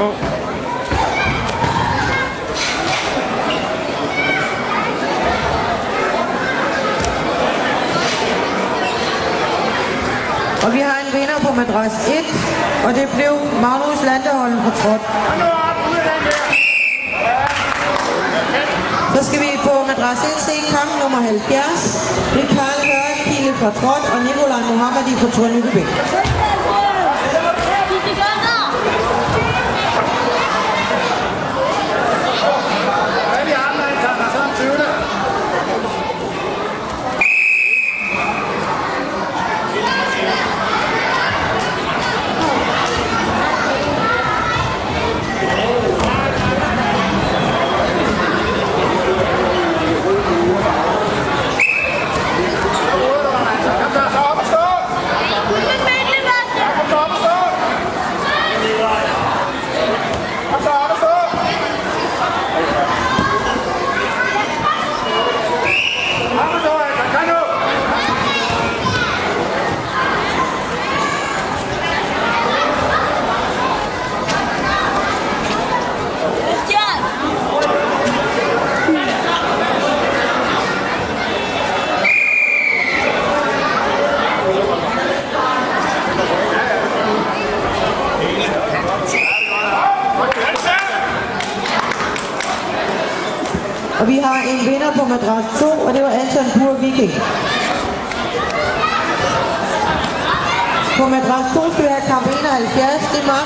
Og vi har en vinder på madras 1, og det blev Magnus Landeholm fra Trot. Så skal vi på madras 1 se kamp nummer 70. Det er Karl Hørkilde fra Trot og Nikolaj Mohammadi fra Tor Nykøbing. Og vi har en vinder på madras 2, og det var Anton Pur Viking. På madras 2 skal vi have kamp 71, det er Mark